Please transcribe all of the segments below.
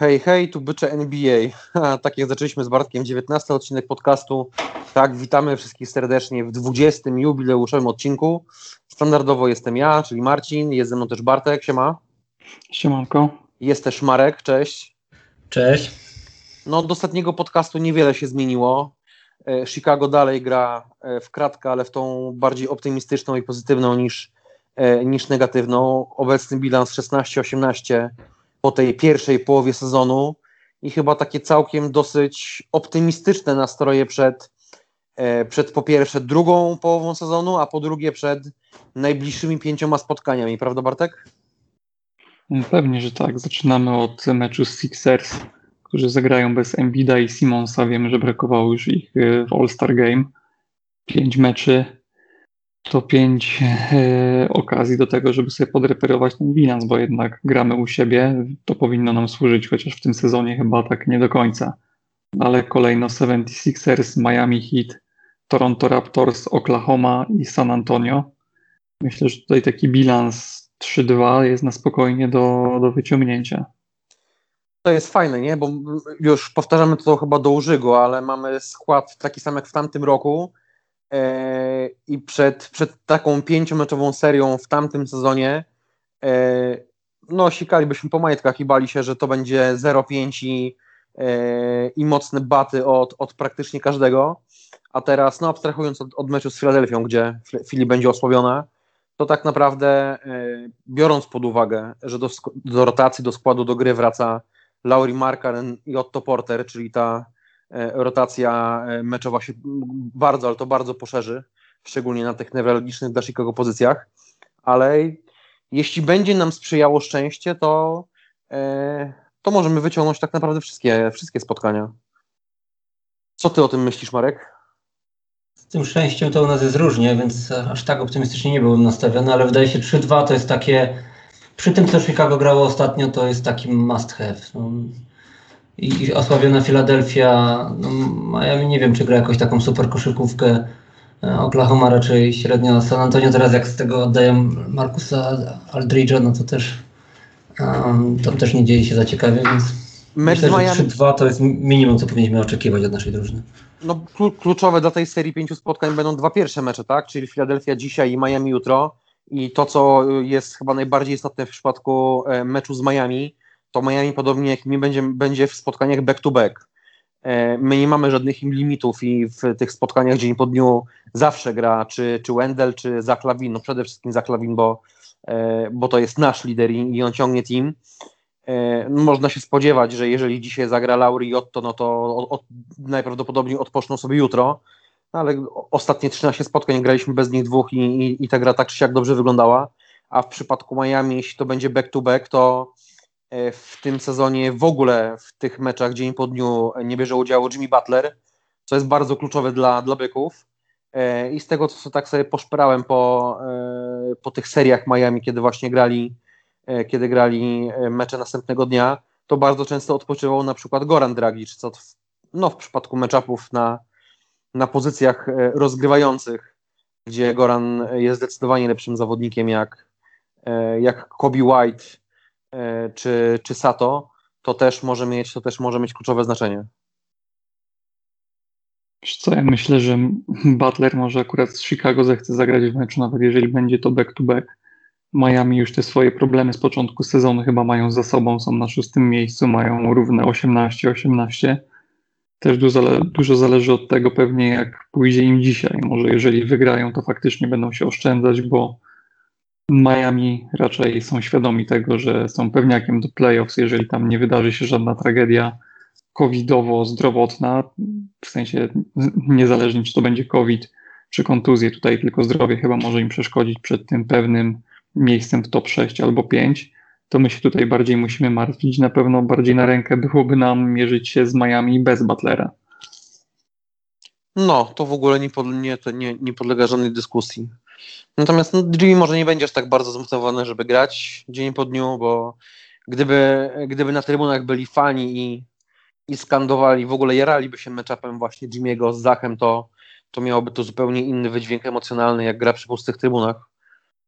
Hej, hej, tu bycze NBA. tak jak zaczęliśmy z Bartkiem 19 odcinek podcastu. Tak, witamy wszystkich serdecznie w 20. jubileuszowym odcinku. Standardowo jestem ja, czyli Marcin, jest ze mną też Bartek, siema. Siemanko. Jest też Marek, cześć. Cześć. No od ostatniego podcastu niewiele się zmieniło. E, Chicago dalej gra e, w kratkę, ale w tą bardziej optymistyczną i pozytywną niż, e, niż negatywną. Obecny bilans 16-18 po tej pierwszej połowie sezonu i chyba takie całkiem dosyć optymistyczne nastroje przed, przed po pierwsze drugą połową sezonu, a po drugie przed najbliższymi pięcioma spotkaniami, prawda Bartek? Pewnie, że tak. Zaczynamy od meczu z Sixers którzy zagrają bez Embida i Simonsa. Wiemy, że brakowało już ich e, w All-Star Game. Pięć meczy to pięć e, okazji do tego, żeby sobie podreperować ten bilans, bo jednak gramy u siebie. To powinno nam służyć, chociaż w tym sezonie chyba tak nie do końca. Ale kolejno 76ers, Miami Heat, Toronto Raptors, Oklahoma i San Antonio. Myślę, że tutaj taki bilans 3-2 jest na spokojnie do, do wyciągnięcia to jest fajne, nie? Bo już powtarzamy to chyba do użygu, ale mamy skład taki sam jak w tamtym roku i przed, przed taką pięciomeczową serią w tamtym sezonie e, no sikalibyśmy po majtkach i bali się, że to będzie 0-5 i, e, i mocne baty od, od praktycznie każdego, a teraz, no abstrahując od, od meczu z Filadelfią, gdzie Filip będzie osłabiona, to tak naprawdę e, biorąc pod uwagę, że do, do rotacji, do składu, do gry wraca Lauri Markkanen i Otto Porter, czyli ta e, rotacja e, meczowa się bardzo, ale to bardzo poszerzy, szczególnie na tych newralgicznych dla Chicago pozycjach, ale jeśli będzie nam sprzyjało szczęście, to, e, to możemy wyciągnąć tak naprawdę wszystkie, wszystkie spotkania. Co ty o tym myślisz, Marek? Z tym szczęściem to u nas jest różnie, więc aż tak optymistycznie nie byłem nastawiony, ale wydaje się 3-2 to jest takie przy tym, co Chicago grało ostatnio, to jest taki must have. I, osłabiona Filadelfia, no, Miami nie wiem, czy gra jakąś taką super koszykówkę. E, Oklahoma raczej średnio. San Antonio teraz jak z tego oddają Markusa Aldridge'a, no to też um, to też nie dzieje się za ciekawie, więc Mecz myślę, że 3-2 to jest minimum, co powinniśmy oczekiwać od naszej drużyny. No kluczowe dla tej serii pięciu spotkań będą dwa pierwsze mecze, tak? Czyli Filadelfia dzisiaj i Miami jutro. I to, co jest chyba najbardziej istotne w przypadku e, meczu z Miami, to Miami podobnie jak mi będzie, będzie w spotkaniach back-to-back. E, my nie mamy żadnych limitów i w tych spotkaniach dzień po dniu zawsze gra czy, czy Wendell, czy Zach Lavin, no przede wszystkim Zach Lavin, bo, e, bo to jest nasz lider i on ciągnie team. Można się spodziewać, że jeżeli dzisiaj zagra Lauri i Otto, no to od, najprawdopodobniej odpoczną sobie jutro, no, ale ostatnie 13 spotkań graliśmy bez nich dwóch i, i, i ta gra tak czy siak dobrze wyglądała, a w przypadku Miami, jeśli to będzie back-to-back, -back, to e, w tym sezonie w ogóle w tych meczach dzień po dniu nie bierze udziału Jimmy Butler, co jest bardzo kluczowe dla, dla byków. E, I z tego, co tak sobie poszperałem po, e, po tych seriach Miami, kiedy właśnie grali, kiedy grali mecze następnego dnia, to bardzo często odpoczywał na przykład Goran Dragic, co w, no, w przypadku meczapów na, na pozycjach e, rozgrywających, gdzie Goran jest zdecydowanie lepszym zawodnikiem jak, e, jak Kobe White e, czy, czy Sato, to też może mieć, to też może mieć kluczowe znaczenie. co, ja myślę, że Butler może akurat z Chicago zechce zagrać w meczu, nawet jeżeli będzie to back-to-back. -back. Miami już te swoje problemy z początku sezonu chyba mają za sobą, są na szóstym miejscu, mają równe 18-18 też dużo, dużo zależy od tego pewnie, jak pójdzie im dzisiaj. Może jeżeli wygrają, to faktycznie będą się oszczędzać, bo Miami raczej są świadomi tego, że są pewniakiem do playoffs, jeżeli tam nie wydarzy się żadna tragedia covidowo-zdrowotna, w sensie niezależnie czy to będzie covid czy kontuzje, tutaj tylko zdrowie chyba może im przeszkodzić przed tym pewnym miejscem w top 6 albo 5 to my się tutaj bardziej musimy martwić. Na pewno bardziej na rękę byłoby nam mierzyć się z Miami bez Butlera. No, to w ogóle nie, pod, nie, nie, nie podlega żadnej dyskusji. Natomiast no, Jimmy może nie będziesz tak bardzo zmotywowany, żeby grać dzień po dniu, bo gdyby, gdyby na trybunach byli fani i, i skandowali, w ogóle jaraliby się meczapem właśnie Jimmy'ego z Zachem, to, to miałoby to zupełnie inny wydźwięk emocjonalny, jak gra przy pustych trybunach.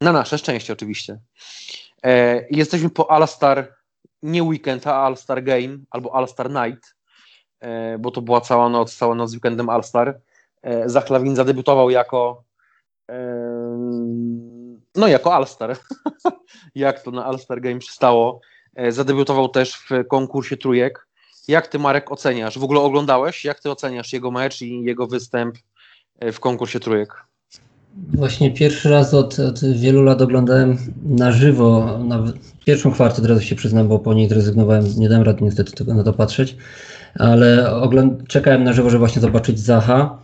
Na nasze szczęście oczywiście. E, jesteśmy po All-Star nie weekend, a All-Star Game albo All-Star Night, e, bo to była cała noc, cała noc z weekendem All-Star. E, Zachlawin zadebiutował jako no jako All-Star, jak to na All-Star Game przystało. Zadebiutował też w konkursie trójek. Jak ty, Marek, oceniasz? W ogóle oglądałeś? Jak ty oceniasz jego mecz i jego występ w konkursie trójek? Właśnie pierwszy raz od, od, wielu lat oglądałem na żywo, pierwszą kwartę, od razu się przyznam, bo po niej zrezygnowałem, nie dałem rady niestety tego, na to patrzeć, ale ogląd- czekałem na żywo, żeby właśnie zobaczyć Zaha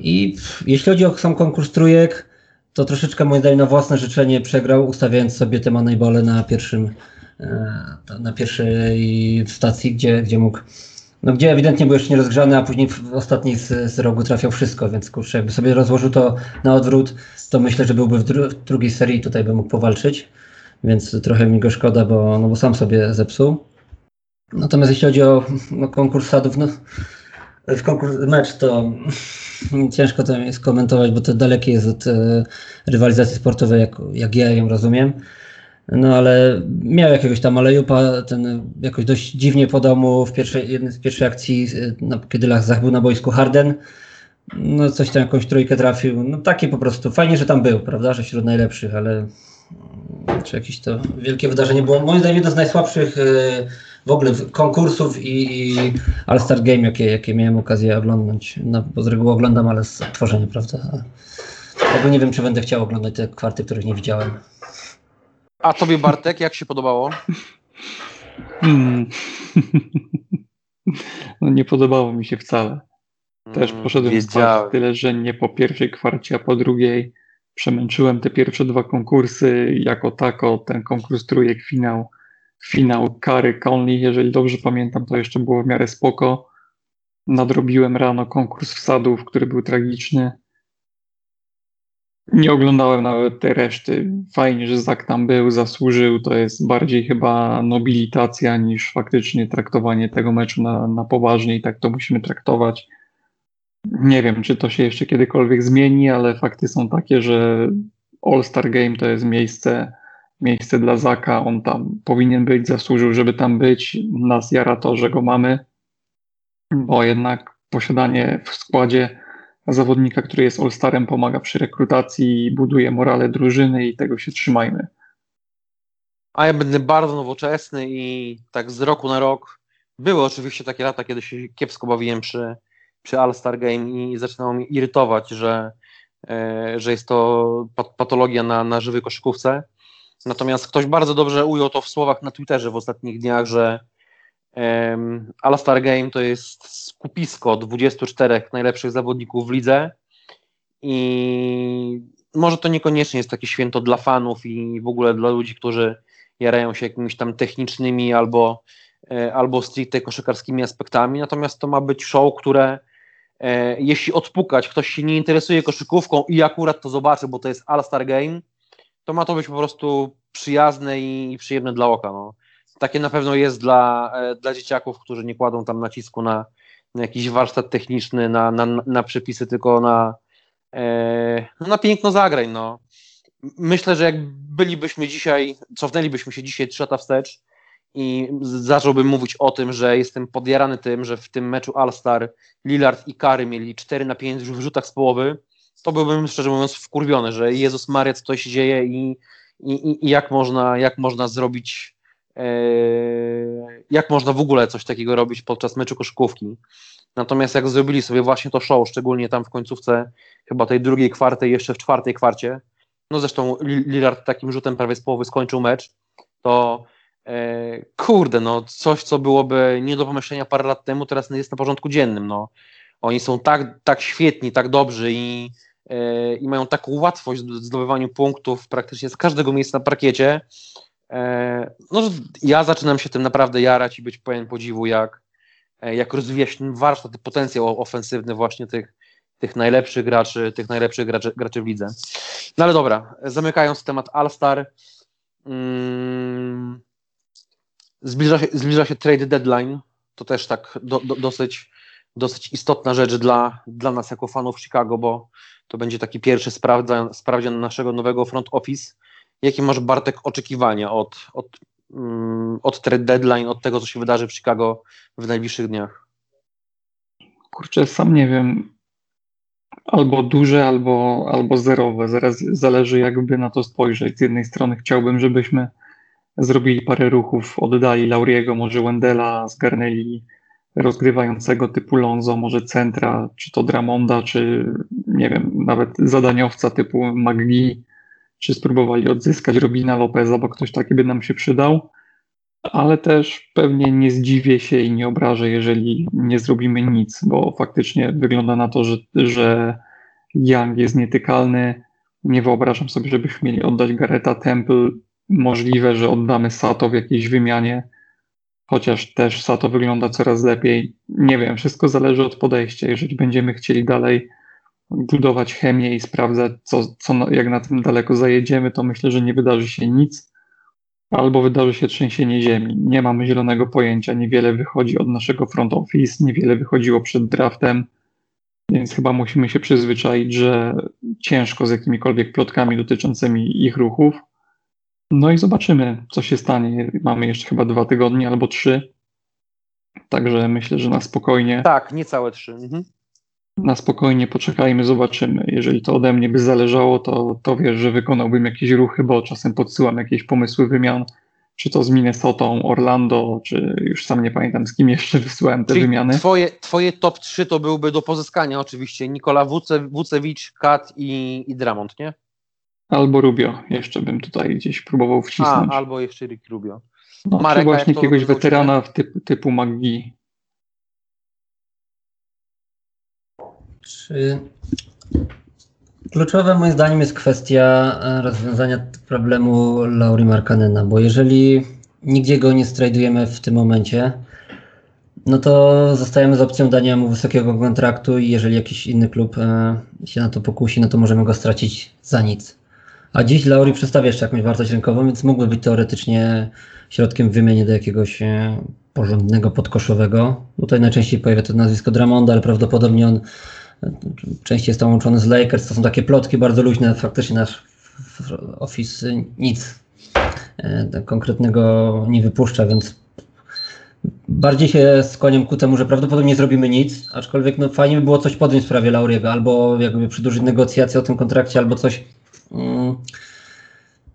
i jeśli chodzi o sam konkurs trójek, to troszeczkę moim zdaniem na własne życzenie przegrał, ustawiając sobie te moneyball na pierwszym e, na pierwszej stacji, gdzie, gdzie mógł no gdzie ewidentnie był jeszcze nierozgrzany, a później w ostatniej z, z rogu trafiał wszystko, więc kurczę, jakby sobie rozłożył to na odwrót, to myślę, że byłby w, dru w drugiej serii tutaj by mógł powalczyć, więc trochę mi go szkoda, bo, no bo sam sobie zepsuł. Natomiast jeśli chodzi o no, konkurs sadów, no w konkurs mecz to ciężko to jest komentować, bo to dalekie jest od e, rywalizacji sportowej, jak, jak ja ją rozumiem. No ale miał jakiegoś tam alejupa, ten jakoś dość dziwnie podał mu w pierwszej, jednej z pierwszej akcji, no, kiedy Zach był na boisku Harden. No coś tam jakąś trójkę trafił. No taki po prostu. Fajnie, że tam był, prawda, że wśród najlepszych, ale czy jakieś to wielkie wydarzenie było. Moim zdaniem jedno z najsłabszych e, w ogóle konkursów i, i All-Star Game, jakie, jakie miałem okazję oglądać. No, bo z reguły oglądam, ale z tworzenia, prawda. Tego nie wiem, czy będę chciał oglądać te kwarty, których nie widziałem. A tobie Bartek, jak się podobało? Hmm. No nie podobało mi się wcale. Też mm, poszedłem spać tyle, że nie po pierwszej kwarcie, a po drugiej. Przemęczyłem te pierwsze dwa konkursy jako tako, ten konkurs trójek finał, finał kary Conley, jeżeli dobrze pamiętam, to jeszcze było w miarę spoko. Nadrobiłem rano konkurs wsadów, który był tragiczny. Nie oglądałem nawet tej reszty. Fajnie, że Zak tam był, zasłużył. To jest bardziej chyba nobilitacja niż faktycznie traktowanie tego meczu na, na poważnie i tak to musimy traktować. Nie wiem, czy to się jeszcze kiedykolwiek zmieni, ale fakty są takie, że All-Star Game to jest miejsce, miejsce dla Zaka. On tam powinien być, zasłużył, żeby tam być. Nas jara to, że go mamy, bo jednak posiadanie w składzie zawodnika, który jest All-Starem, pomaga przy rekrutacji, buduje morale drużyny i tego się trzymajmy. A ja będę bardzo nowoczesny i tak z roku na rok. Były oczywiście takie lata, kiedy się kiepsko bawiłem przy, przy All-Star Game i zaczynało mnie irytować, że, e, że jest to patologia na, na żywej koszykówce. Natomiast ktoś bardzo dobrze ujął to w słowach na Twitterze w ostatnich dniach, że All-Star Game to jest skupisko 24 najlepszych zawodników w lidze i może to niekoniecznie jest takie święto dla fanów i w ogóle dla ludzi, którzy jarają się jakimiś tam technicznymi albo, e, albo stricte koszykarskimi aspektami, natomiast to ma być show, które jeśli odpukać, ktoś się nie interesuje koszykówką i akurat to zobaczy, bo to jest All-Star Game, to ma to być po prostu przyjazne i przyjemne dla oka. No takie na pewno jest dla, e, dla dzieciaków, którzy nie kładą tam nacisku na, na jakiś warsztat techniczny, na, na, na przepisy, tylko na, e, no na piękno zagrań. No. Myślę, że jak bylibyśmy dzisiaj, cofnęlibyśmy się dzisiaj trzy lata wstecz i zacząłbym mówić o tym, że jestem podjarany tym, że w tym meczu All-Star Lillard i Kary mieli 4 na 5 w rzutach z połowy, to byłbym szczerze mówiąc wkurwiony, że Jezus Maria, co to się dzieje i, i, i jak, można, jak można zrobić Eee, jak można w ogóle coś takiego robić podczas meczu koszykówki. Natomiast jak zrobili sobie właśnie to show, szczególnie tam w końcówce chyba tej drugiej kwarty, jeszcze w czwartej kwarcie, no zresztą Lillard takim rzutem prawie z połowy skończył mecz, to e, kurde, no coś, co byłoby nie do pomyślenia parę lat temu, teraz jest na porządku dziennym, no. Oni są tak, tak świetni, tak dobrzy i, e, i mają taką łatwość w zdobywaniu punktów praktycznie z każdego miejsca na parkiecie, E, no, ja zaczynam się tym naprawdę jarać i być pełen podziwu, jak, e, jak rozwija się warsztat, potencjał ofensywny właśnie tych, tych najlepszych graczy, tych najlepszych graczy, graczy w lidze. No ale dobra, zamykając temat All-Star, mm, zbliża, się, zbliża się trade deadline, to też tak do, do, dosyć, dosyć istotna rzecz dla, dla nas jako fanów Chicago, bo to będzie taki pierwszy sprawdzian, sprawdzian naszego nowego front office Jakie masz, Bartek, oczekiwania od, od mm, od trade deadline, od tego, co się wydarzy w Chicago w najbliższych dniach? Kurczę, sam nie wiem. Albo duże, albo, albo zerowe. Zaraz zależy, jakby na to spojrzeć. Z jednej strony chciałbym, żebyśmy zrobili parę ruchów, oddali Lauriego, może Wendela, zgarnęli rozgrywającego typu Lonzo, może centra, czy to Dramonda, czy nie wiem, nawet zadaniowca typu McGee, czy spróbowali odzyskać Robina Lopeza, bo ktoś taki by nam się przydał. Ale też pewnie nie zdziwię się i nie obrażę, jeżeli nie zrobimy nic, bo faktycznie wygląda na to, że, że Young jest nietykalny. Nie wyobrażam sobie, żebyśmy mieli oddać Gareta Temple. Możliwe, że oddamy Sato w jakiejś wymianie chociaż też Sato wygląda coraz lepiej. Nie wiem, wszystko zależy od podejścia. Jeżeli będziemy chcieli dalej budować chemię i sprawdzać, co, co, jak na tym daleko zajedziemy, to myślę, że nie wydarzy się nic, albo wydarzy się trzęsienie ziemi. Nie mamy zielonego pojęcia, niewiele wychodzi od naszego front office, niewiele wychodziło przed draftem, więc chyba musimy się przyzwyczaić, że ciężko z jakimikolwiek plotkami dotyczącymi ich ruchów. No i zobaczymy, co się stanie. Mamy jeszcze chyba dwa tygodnie albo trzy. Także myślę, że na spokojnie. Tak, niecałe trzy. Mhm. Na spokojnie poczekajmy, zobaczymy. Jeżeli to ode mnie by zależało, to, to wiesz, że wykonałbym jakieś ruchy, bo czasem podsyłam jakieś pomysły wymian, czy to z Minnesota, Orlando, czy już sam nie pamiętam z kim jeszcze wysyłałem te Czyli wymiany. Twoje, twoje top 3 to byłby do pozyskania oczywiście Nikola Wuce, Wucewicz, Kat i, i Dramont, nie? Albo Rubio, jeszcze bym tutaj gdzieś próbował wcisnąć. A, albo jeszcze Rick Rubio. no, Marek, czy a właśnie jakiegoś weterana w typu, typu McGee. Czy kluczowe moim zdaniem jest kwestia e, rozwiązania problemu Lauri Markanena, bo jeżeli nigdzie go nie strajdujemy w tym momencie, no to zostajemy z opcją dania mu wysokiego kontraktu i jeżeli jakiś inny klub e, się na to pokusi, no to możemy go stracić za nic. A dziś Lauri przedstawia jeszcze jakąś wartość rynkową, więc mógłby być teoretycznie środkiem wymiany do jakiegoś e, porządnego podkoszowego. Tutaj najczęściej pojawia to nazwisko Dramonda, ale prawdopodobnie on e, częściej jest tam łączony z Lakers. To są takie plotki bardzo luźne. Faktycznie nasz office nic e, konkretnego nie wypuszcza, więc bardziej się skłaniam ku temu, że prawdopodobnie nie zrobimy nic, aczkolwiek no, fajnie by było coś podjąć w sprawie Lauriego, albo jakby przedłużyć negocjacje o tym kontrakcie, albo coś. Mm,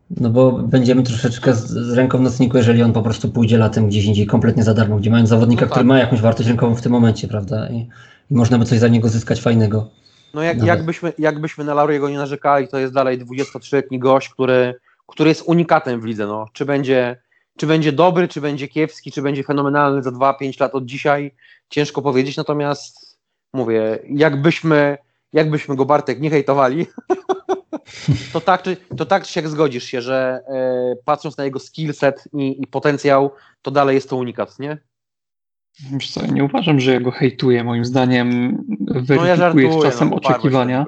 no bo będziemy troszeczkę z, z ręką w nocniku, jeżeli on po prostu pójdzie latem gdzieś indziej kompletnie za darmo, gdzie mają zawodnika, No tak. który ma jakąś wartość rynkową w tym momencie, prawda? I, i można by coś za niego zyskać fajnego. No jak, Nawet. jakbyśmy, jakbyśmy na Lauriego nie narzekali, to jest dalej 23-letni gość, który, który jest unikatem w lidze. No. Czy, będzie, czy będzie dobry, czy będzie kiepski, czy będzie fenomenalny za 2-5 lat od dzisiaj, ciężko powiedzieć, natomiast mówię, jakbyśmy, jakbyśmy go Bartek nie hejtowali, to tak, czy, to tak czy siak zgodzisz się, że e, patrząc na jego skill set i, i potencjał, to dalej jest to unikat, nie? Wiesz co, ja nie uważam, że ja go hejtuję. Moim zdaniem No ja weryfikuje żartuję, z czasem no, oczekiwania.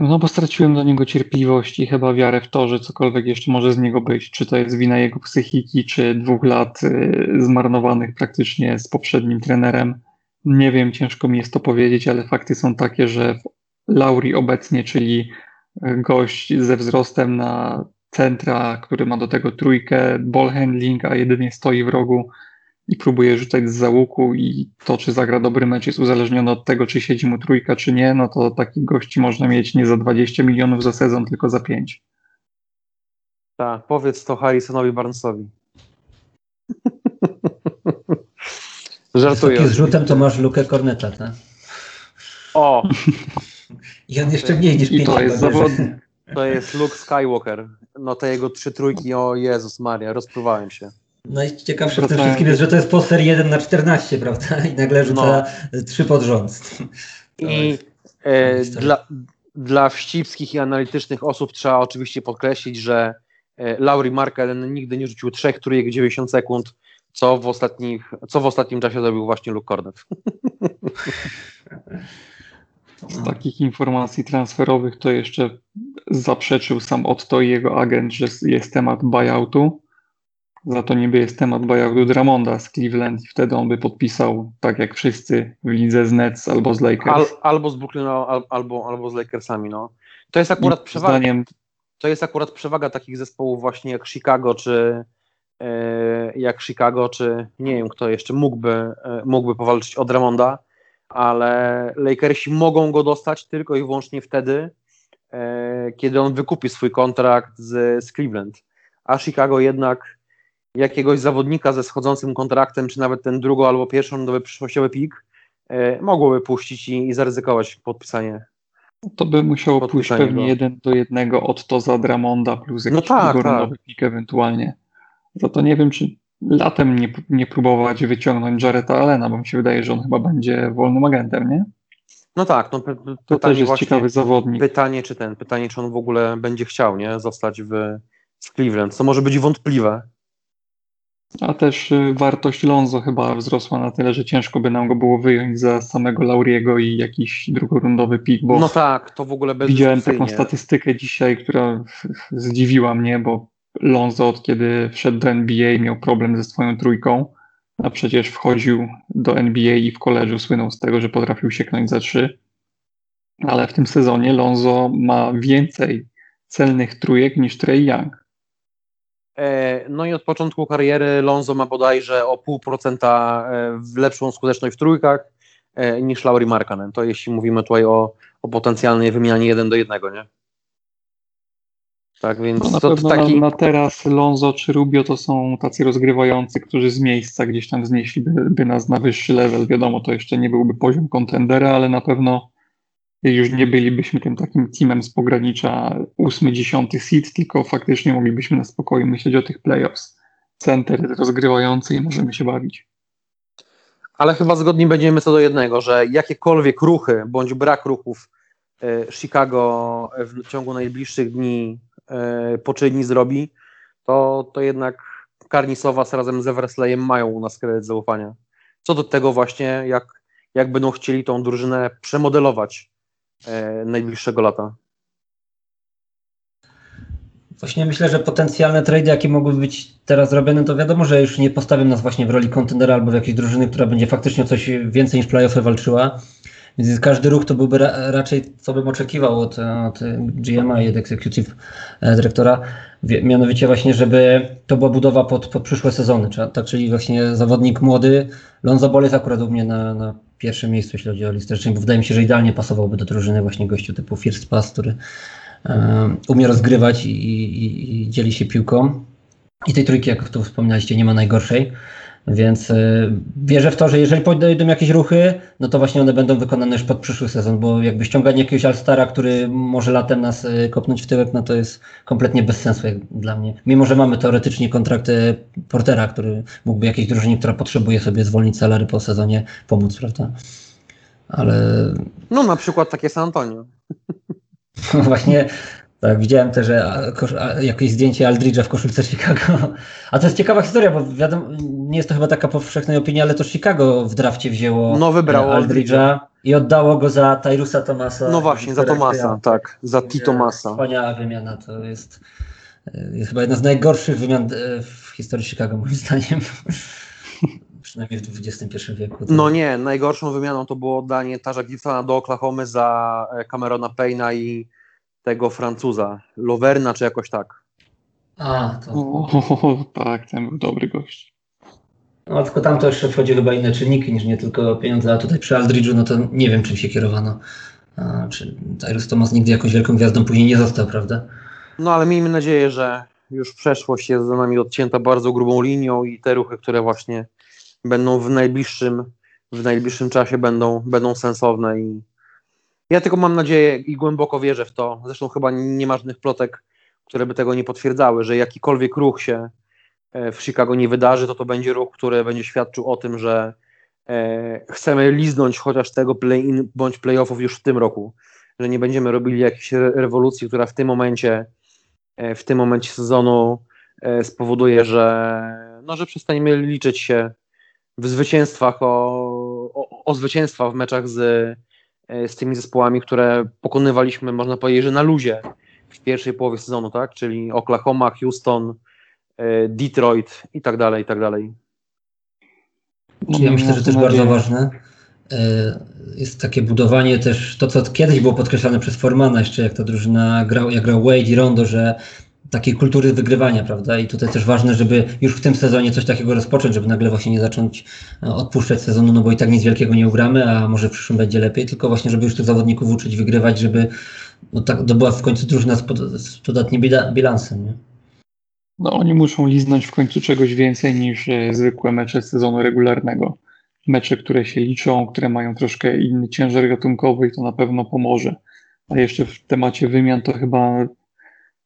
No bo straciłem do niego cierpliwość i chyba wiarę w to, że cokolwiek jeszcze może z niego być. Czy to jest wina jego psychiki, czy dwóch lat y, zmarnowanych praktycznie z poprzednim trenerem. Nie wiem, ciężko mi jest to powiedzieć, ale fakty są takie, że Lauri obecnie, czyli y, gość ze wzrostem na centra, który ma do tego trójkę, ball handling, a jedynie stoi w rogu i próbuje rzucać z załuku i to, czy zagra dobry mecz jest uzależnione od tego, czy siedzi mu trójka, czy nie, no to takich gości można mieć nie za 20 milionów za sezon, tylko za 5. Tak, powiedz to Harrisonowi Barnesowi. Żartuję. Z rzutem to masz lukę Corneta, tak? O, I on jeszcze mniej niż I to jest zawodnik. to jest Luke Skywalker. No te jego trzy trójki, o Jezus Maria, rozpływałem się. Najciekawsze w tym wszystkim jest, że to jest poster 1 na 14, prawda? I nagle rzuca trzy pod rząd. To I jest- e, dla, dla wścibskich i analitycznych osób trzeba oczywiście podkreślić, że e, Lauri nigdy nie rzucił trzech trójek w 90 sekund, co w, ostatnich, co w ostatnim czasie zrobił właśnie Luke Cornet. Z takich informacji transferowych to jeszcze zaprzeczył sam Otto i jego agent, że jest temat buyoutu. Za to niby jest temat buyoutu Dramonda z Cleveland i wtedy on by podpisał, tak jak wszyscy w lidze z Nets albo z Lakers. Al, albo z Brooklynu, al, albo, albo z Lakersami. No. To jest akurat I przeważnie. zdaniem To jest akurat przewaga takich zespołów właśnie jak Chicago, czy e, jak Chicago, czy nie wiem, kto jeszcze mógłby, e, mógłby powalczyć od Ramonda, ale Lakersi mogą go dostać tylko i wyłącznie wtedy, e, kiedy on wykupi swój kontrakt z, z Cleveland. A Chicago jednak jakiegoś zawodnika ze schodzącym kontraktem, czy nawet ten drugo albo pierwszą przyszłościowy pik, mogłoby puścić i, i zaryzykować podpisanie to by musiało pójść pewnie jeden do jednego od to za Dramonda plus jakiś no tak, tak. pik ewentualnie. Za to nie wiem, czy latem nie, nie próbować wyciągnąć Jareta Allena, bo mi się wydaje, że on chyba będzie wolnym agentem, nie? No tak, no to też jest ciekawy zawodnik. Pytanie, czy ten, pytanie, czy on w ogóle będzie chciał, nie, zostać w, w Cleveland, co może być wątpliwe. A też y, wartość Lonzo chyba wzrosła na tyle, że ciężko by nam go było wyjąć za samego Lauriego i jakiś drugorundowy pik, bo no tak, to w ogóle bez widziałem taką statystykę dzisiaj, która zdziwiła mnie, bo Lonzo od kiedy wszedł do NBA miał problem ze swoją trójką, a przecież wchodził do NBA i w koleżu słynął z tego, że potrafił sieknąć za trzy, ale w tym sezonie Lonzo ma więcej celnych trójek niż Trey Young. E, no i od początku kariery Lonzo ma bodajże o pół procenta e, lepszą skuteczność w trójkach e, niż Lauri Markkanen. To jeśli mówimy tutaj o, o potencjalnej wymianie jeden do jednego, nie? Tak, więc no to, to taki... na, na, teraz Lonzo czy Rubio to są tacy rozgrywający, którzy z miejsca gdzieś tam znieśliby by nas na wyższy level. Wiadomo, to jeszcze nie byłby poziom kontendera, ale na pewno już nie bylibyśmy tym takim teamem z pogranicza 8-10 seed, tylko faktycznie moglibyśmy na spokoju myśleć o tych playoffs. Center rozgrywający i możemy się bawić. Ale chyba zgodni będziemy co do jednego, że jakiekolwiek ruchy bądź brak ruchów e, Chicago w ciągu najbliższych dni poczyni zrobi, to, to jednak Karnisowa razem z Eversleyem mają u nas kredyt zaufania. Co do tego właśnie, jak, jak będą chcieli tą drużynę przemodelować e, najbliższego lata. Właśnie myślę, że potencjalne trady, jakie mogłyby być teraz robione, to wiadomo, że już nie postawią nas właśnie w roli kontendera albo w jakiejś drużyny, która będzie faktycznie coś więcej niż playoffy walczyła. Więc każdy ruch to byłby ra raczej, co bym oczekiwał od, od GMA i od executive e, dyrektora, mianowicie właśnie, żeby to była budowa pod, pod przyszłe sezony, tak, czyli właśnie zawodnik młody, Lonzo Ball jest akurat u mnie na, na pierwszym miejscu, jeśli chodzi o listę bo wydaje mi się, że idealnie pasowałby do drużyny właśnie gościu typu First Pass, który um, umie rozgrywać i, i, i, dzieli się piłką. I tej trójki, jak tu wspomnieliście, nie ma najgorszej. Więc y, wierzę w to, że jeżeli podejdą jakieś ruchy, no to właśnie one będą wykonane już pod przyszły sezon, bo jakby ściąganie jakiegoś Alstara, który może latem nas y, kopnąć w tyłek, no to jest kompletnie bez sensu jak dla mnie. Mimo, że mamy teoretycznie kontrakt Portera, który mógłby jakiejś drużynie, która potrzebuje sobie zwolnić salary po sezonie, pomóc, prawda? Ale... No na przykład takie San Antonio. No właśnie tak, widziałem też że jakieś zdjęcie Aldridge'a w koszulce Chicago. A to jest ciekawa historia, bo wiadomo, nie jest to chyba taka powszechna opinia, ale to Chicago w drafcie wzięło no, wybrało Aldridge'a i oddało go za Tyrusa Thomasa. No właśnie, za Thomasa, tak, za T. Thomasa. Wspaniała wymiana, to jest, jest chyba jedna z najgorszych wymian e, w historii Chicago, moim zdaniem. Przynajmniej w XXI wieku. No nie, najgorszą wymianą to było oddanie Tarza Giftona do Oklahomy za e, Camerona Payna i tego Francuza, Loverna czy jakoś tak. A, to... O, tak, ten był dobry gość. No, tylko tam to jeszcze wchodzi chyba inne czynniki niż nie tylko pieniądze, a tutaj przy Aldridge'u, no to nie wiem, czym się kierowano. A, czy Tyrus Thomas nigdy jakąś wielką gwiazdą później nie został, prawda? No, ale miejmy nadzieję, że już przeszłość jest za nami odcięta bardzo grubą linią i te ruchy, które właśnie będą w najbliższym, w najbliższym czasie będą, będą sensowne i ja tylko mam nadzieję i głęboko wierzę w to, zresztą chyba nie ma żadnych plotek, które by tego nie potwierdzały, że jakikolwiek ruch się e, w Chicago nie wydarzy, to to będzie ruch, który będzie świadczył o tym, że e, chcemy liznąć chociaż tego play-in bądź play-offów już w tym roku, że nie będziemy robili jakiejś rewolucji, która w tym momencie e, w tym momencie sezonu spowoduje, że, no, że przestaniemy liczyć się w zwycięstwach o, o, o zwycięstwa w meczach z z tymi zespołami, które pokonywaliśmy, można powiedzieć, że na luzie w pierwszej połowie sezonu, tak? Czyli Oklahoma, Houston, e, Detroit i tak dalej, i tak dalej. Ja myślę, że też bardzo ważne, jest takie budowanie też, to co kiedyś było podkreślane przez Formana jeszcze, jak ta drużyna grał, jak grał Wade i Rondo, że takiej kultury wygrywania, prawda? I tutaj też ważne, żeby już w tym sezonie coś takiego rozpocząć, żeby nagle właśnie nie zacząć e, odpuszczać sezonu, no bo i tak nic wielkiego nie ugramy, a może w przyszłym będzie lepiej, tylko właśnie, żeby już tych zawodników uczyć wygrywać, żeby no tak, to była w końcu drużyna z, pod, z podatnim bilansem, nie? No oni muszą liznąć w końcu czegoś więcej niż e, zwykłe mecze sezonu regularnego. Mecze, które się liczą, które mają troszkę inny ciężar gatunkowy i to na pewno pomoże. A jeszcze w temacie wymian to chyba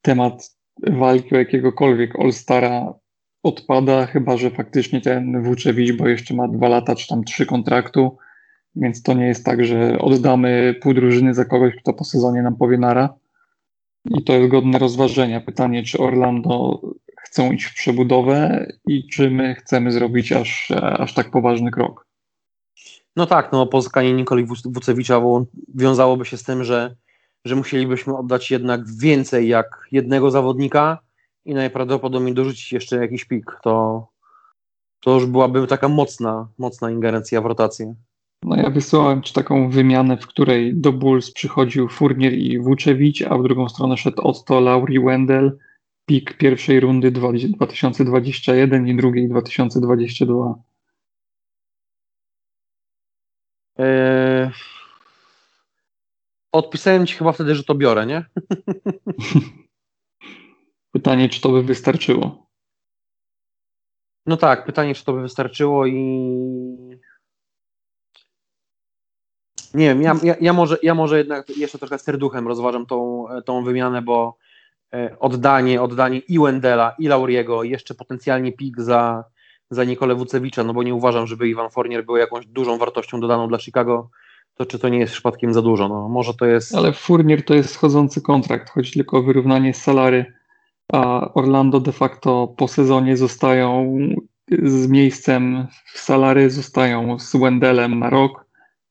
temat walki o jakiegokolwiek All-Stara odpada, chyba że faktycznie ten Włóczewicz, bo jeszcze ma dwa lata czy tam trzy kontraktu, więc to nie jest tak, że oddamy pół drużyny za kogoś, kto po sezonie nam powie nara. I to jest godne rozważenia. Pytanie, czy Orlando chcą iść w przebudowę i czy my chcemy zrobić aż, aż tak poważny krok. No tak, no pozyskanie Nikoli Wucewicza wiązałoby się z tym, że że musielibyśmy oddać jednak więcej jak jednego zawodnika i najprawdopodobniej dorzucić jeszcze jakiś pik. To, to już byłaby taka mocna, mocna ingerencja w rotację. No ja wysłałem Ci taką wymianę, w której do Bulls przychodził Furnier i Wuczewicz, a w drugą stronę szedł Otto, Lauri, Wendell, pik pierwszej rundy 2021 i drugiej 2022. Eee, Odpisałem ci chyba wtedy, że to biorę, nie? Pytanie, czy to by wystarczyło? No tak, pytanie, czy to by wystarczyło i. Nie wiem, ja, ja, ja, może, ja może jednak jeszcze trochę serduchem rozważam tą, tą wymianę, bo e, oddanie, oddanie i Wendela, i Lauriego, jeszcze potencjalnie pik za, za Nikolę Wucewicza, no bo nie uważam, żeby Iwan Fournier był jakąś dużą wartością dodaną dla Chicago to czy to nie jest przypadkiem za dużo? No, może to jest. Ale Furnier to jest schodzący kontrakt, chodzi tylko o wyrównanie salary, a Orlando de facto po sezonie zostają z miejscem w salary, zostają z Wendelem na rok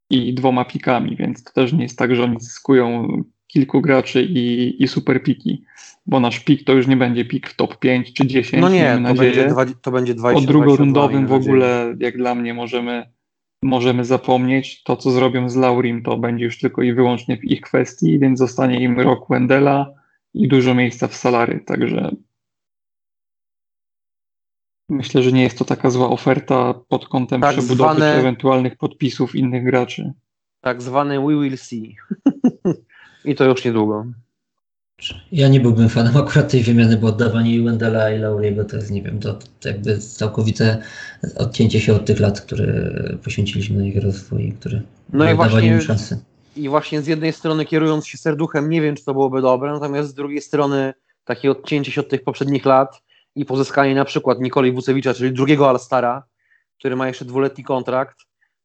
i dwoma pikami, więc to też nie jest tak, że oni zyskują kilku graczy i, i super piki, bo nasz pik to już nie będzie pik w top 5 czy 10. No nie, to będzie, dwa, to będzie 20. O drugorundowym w ogóle, jak dla mnie, możemy możemy zapomnieć. To, co zrobią z Laurim, to będzie już tylko i wyłącznie w ich kwestii, więc zostanie im rok Wendela i dużo miejsca w salary. Także myślę, że nie jest to taka zła oferta pod kątem tak przebudowy zwane, czy ewentualnych podpisów innych graczy. Tak zwane we will see. I to już niedługo. Ja nie byłbym fanem akurat tej wymiany, bo oddawanie Wendela i Lauriego to jest, nie wiem, to, to jakby całkowite odcięcie się od tych lat, które poświęciliśmy na ich rozwój, które no i właśnie, im szansy. I właśnie z jednej strony kierując się serduchem, nie wiem, czy to byłoby dobre, natomiast z drugiej strony takie odcięcie się od tych poprzednich lat i pozyskanie na przykład Nikoli Wucewicza, czyli drugiego Alstara, który ma jeszcze dwuletni kontrakt,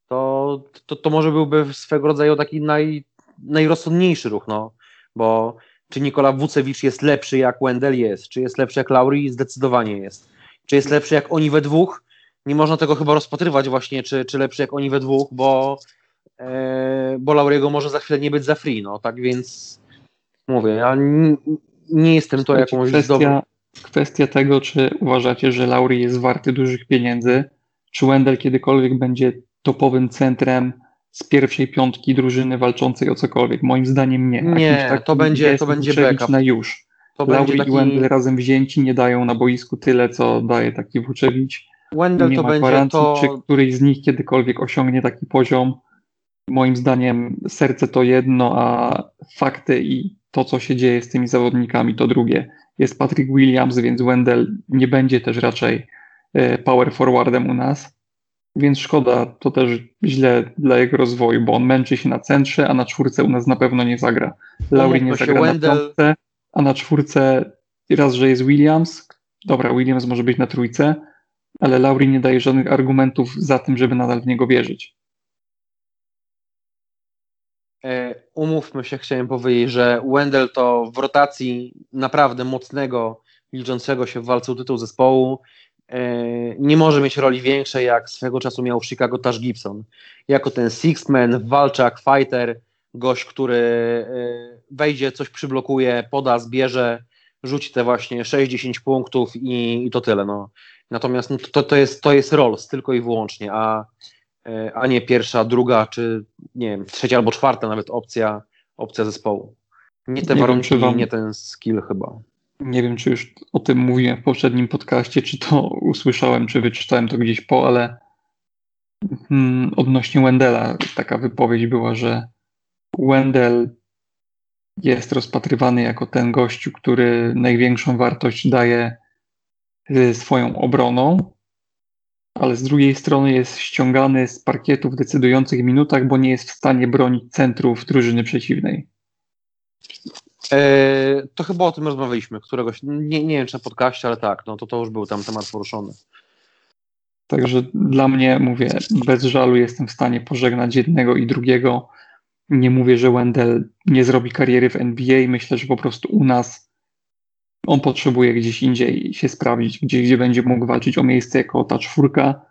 to, to, to może byłby swego rodzaju taki naj, najrozsądniejszy ruch, no, bo czy Nikola Wucewicz jest lepszy jak Wendell jest, czy jest lepszy jak Lauri, zdecydowanie jest. Czy jest lepszy jak oni we dwóch? Nie można tego chyba rozpatrywać właśnie, czy, czy lepszy jak oni we dwóch, bo, e, bo Lauriego może za chwilę nie być za free, no tak więc mówię, ja nie, nie jestem to jakąś kwestia, dobrą... Kwestia tego, czy uważacie, że Lauri jest warty dużych pieniędzy, czy Wendell kiedykolwiek będzie topowym centrem z pierwszej piątki drużyny walczącej o cokolwiek. Moim zdaniem nie. Nie, to będzie, to będzie backup. na już. To Lauri taki... i Wendell razem wzięci nie dają na boisku tyle, co daje taki Wuczewicz. Wendell nie to ma będzie gwarancji, to... czy któryś z nich kiedykolwiek osiągnie taki poziom. Moim zdaniem serce to jedno, a fakty i to, co się dzieje z tymi zawodnikami, to drugie. Jest Patrick Williams, więc Wendell nie będzie też raczej e, power forwardem u nas. Więc szkoda, to też źle dla jego rozwoju, bo on męczy się na centrze, a na czwórce u nas na pewno nie zagra. Lauri nie zagra Wendell... na piątce, a na czwórce raz, że jest Williams. Dobra, Williams może być na trójce, ale Lauri nie daje żadnych argumentów za tym, żeby nadal w niego wierzyć. E, umówmy się, chciałem powiedzieć, że Wendell to w rotacji naprawdę mocnego, liczącego się w walce o tytuł zespołu nie może mieć roli większej, jak swego czasu miał w Chicago Tash Gibson. Jako ten six-man, walczak, fighter, gość, który e, wejdzie, coś przyblokuje, poda, zbierze, rzuci te właśnie 6-10 punktów i, i, to tyle. No. Natomiast no, to, to, jest, to jest Rolls tylko i wyłącznie, a e, a nie pierwsza, druga, czy nie wiem, trzecia albo czwarta nawet opcja, opcja zespołu. Nie te Nie warunki, wam- nie ten skill chyba. Nie wiem, czy już o tym mówiłem w poprzednim podcaście, czy to usłyszałem, czy wyczytałem to gdzieś po, ale mm, odnośnie Wendela taka wypowiedź była, że Wendell jest rozpatrywany jako ten gościu, który największą wartość daje y, swoją obroną, ale z drugiej strony jest ściągany z parkietu w decydujących minutach, bo nie jest w stanie bronić centrów drużyny przeciwnej. E, to chyba o tym rozmawialiśmy któregoś, nie, nie wiem czy na podcaście, ale tak, no to to już był tam temat poruszony. Także dla mnie, mówię, bez żalu jestem w stanie pożegnać jednego i drugiego. Nie mówię, że Wendell nie zrobi kariery w NBA. Myślę, że po prostu u nas on potrzebuje gdzieś indziej się sprawdzić, gdzie, gdzie będzie mógł walczyć o miejsce jako ta czwórka.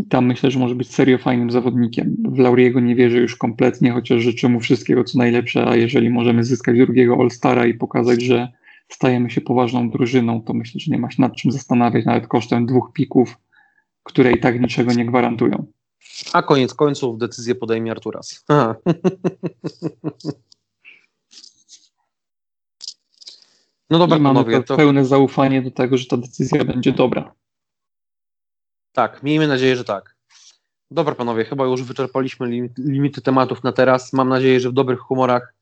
I tam myślę, że może być serio fajnym zawodnikiem. W Lauriego nie wierzę już kompletnie, chociaż życzę mu wszystkiego co najlepsze, a jeżeli możemy zyskać drugiego All-Stara i pokazać, że stajemy się poważną drużyną, to myślę, że nie ma się nad czym zastanawiać, nawet kosztem dwóch pików które i tak niczego nie gwarantują. A koniec końców decyzję podejmie Arturas. Aha. No dobra, I mamy panowie, to pełne zaufanie do tego, że ta decyzja będzie dobra. Tak, miejmy nadzieję, że tak. Dobra, panowie, chyba już wyczerpaliśmy lim- limity tematów na teraz. Mam nadzieję, że w dobrych humorach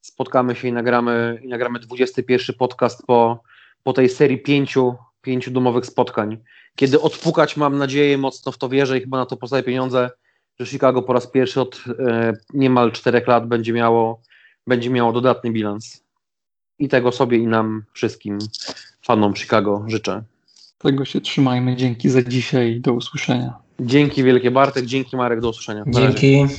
spotkamy się i nagramy, i nagramy 21 podcast po, po tej serii pięciu, pięciu domowych spotkań. Kiedy odpukać, mam nadzieję, mocno w to wierzę i chyba na to postawię pieniądze, że Chicago po raz pierwszy od e, niemal czterech lat będzie miało, będzie miało dodatny bilans. I tego sobie i nam wszystkim fanom Chicago życzę. Tego się trzymajmy. Dzięki za dzisiaj do usłyszenia. Dzięki wielkie Bartek, dzięki Marek, do usłyszenia. Na razie. Dzięki.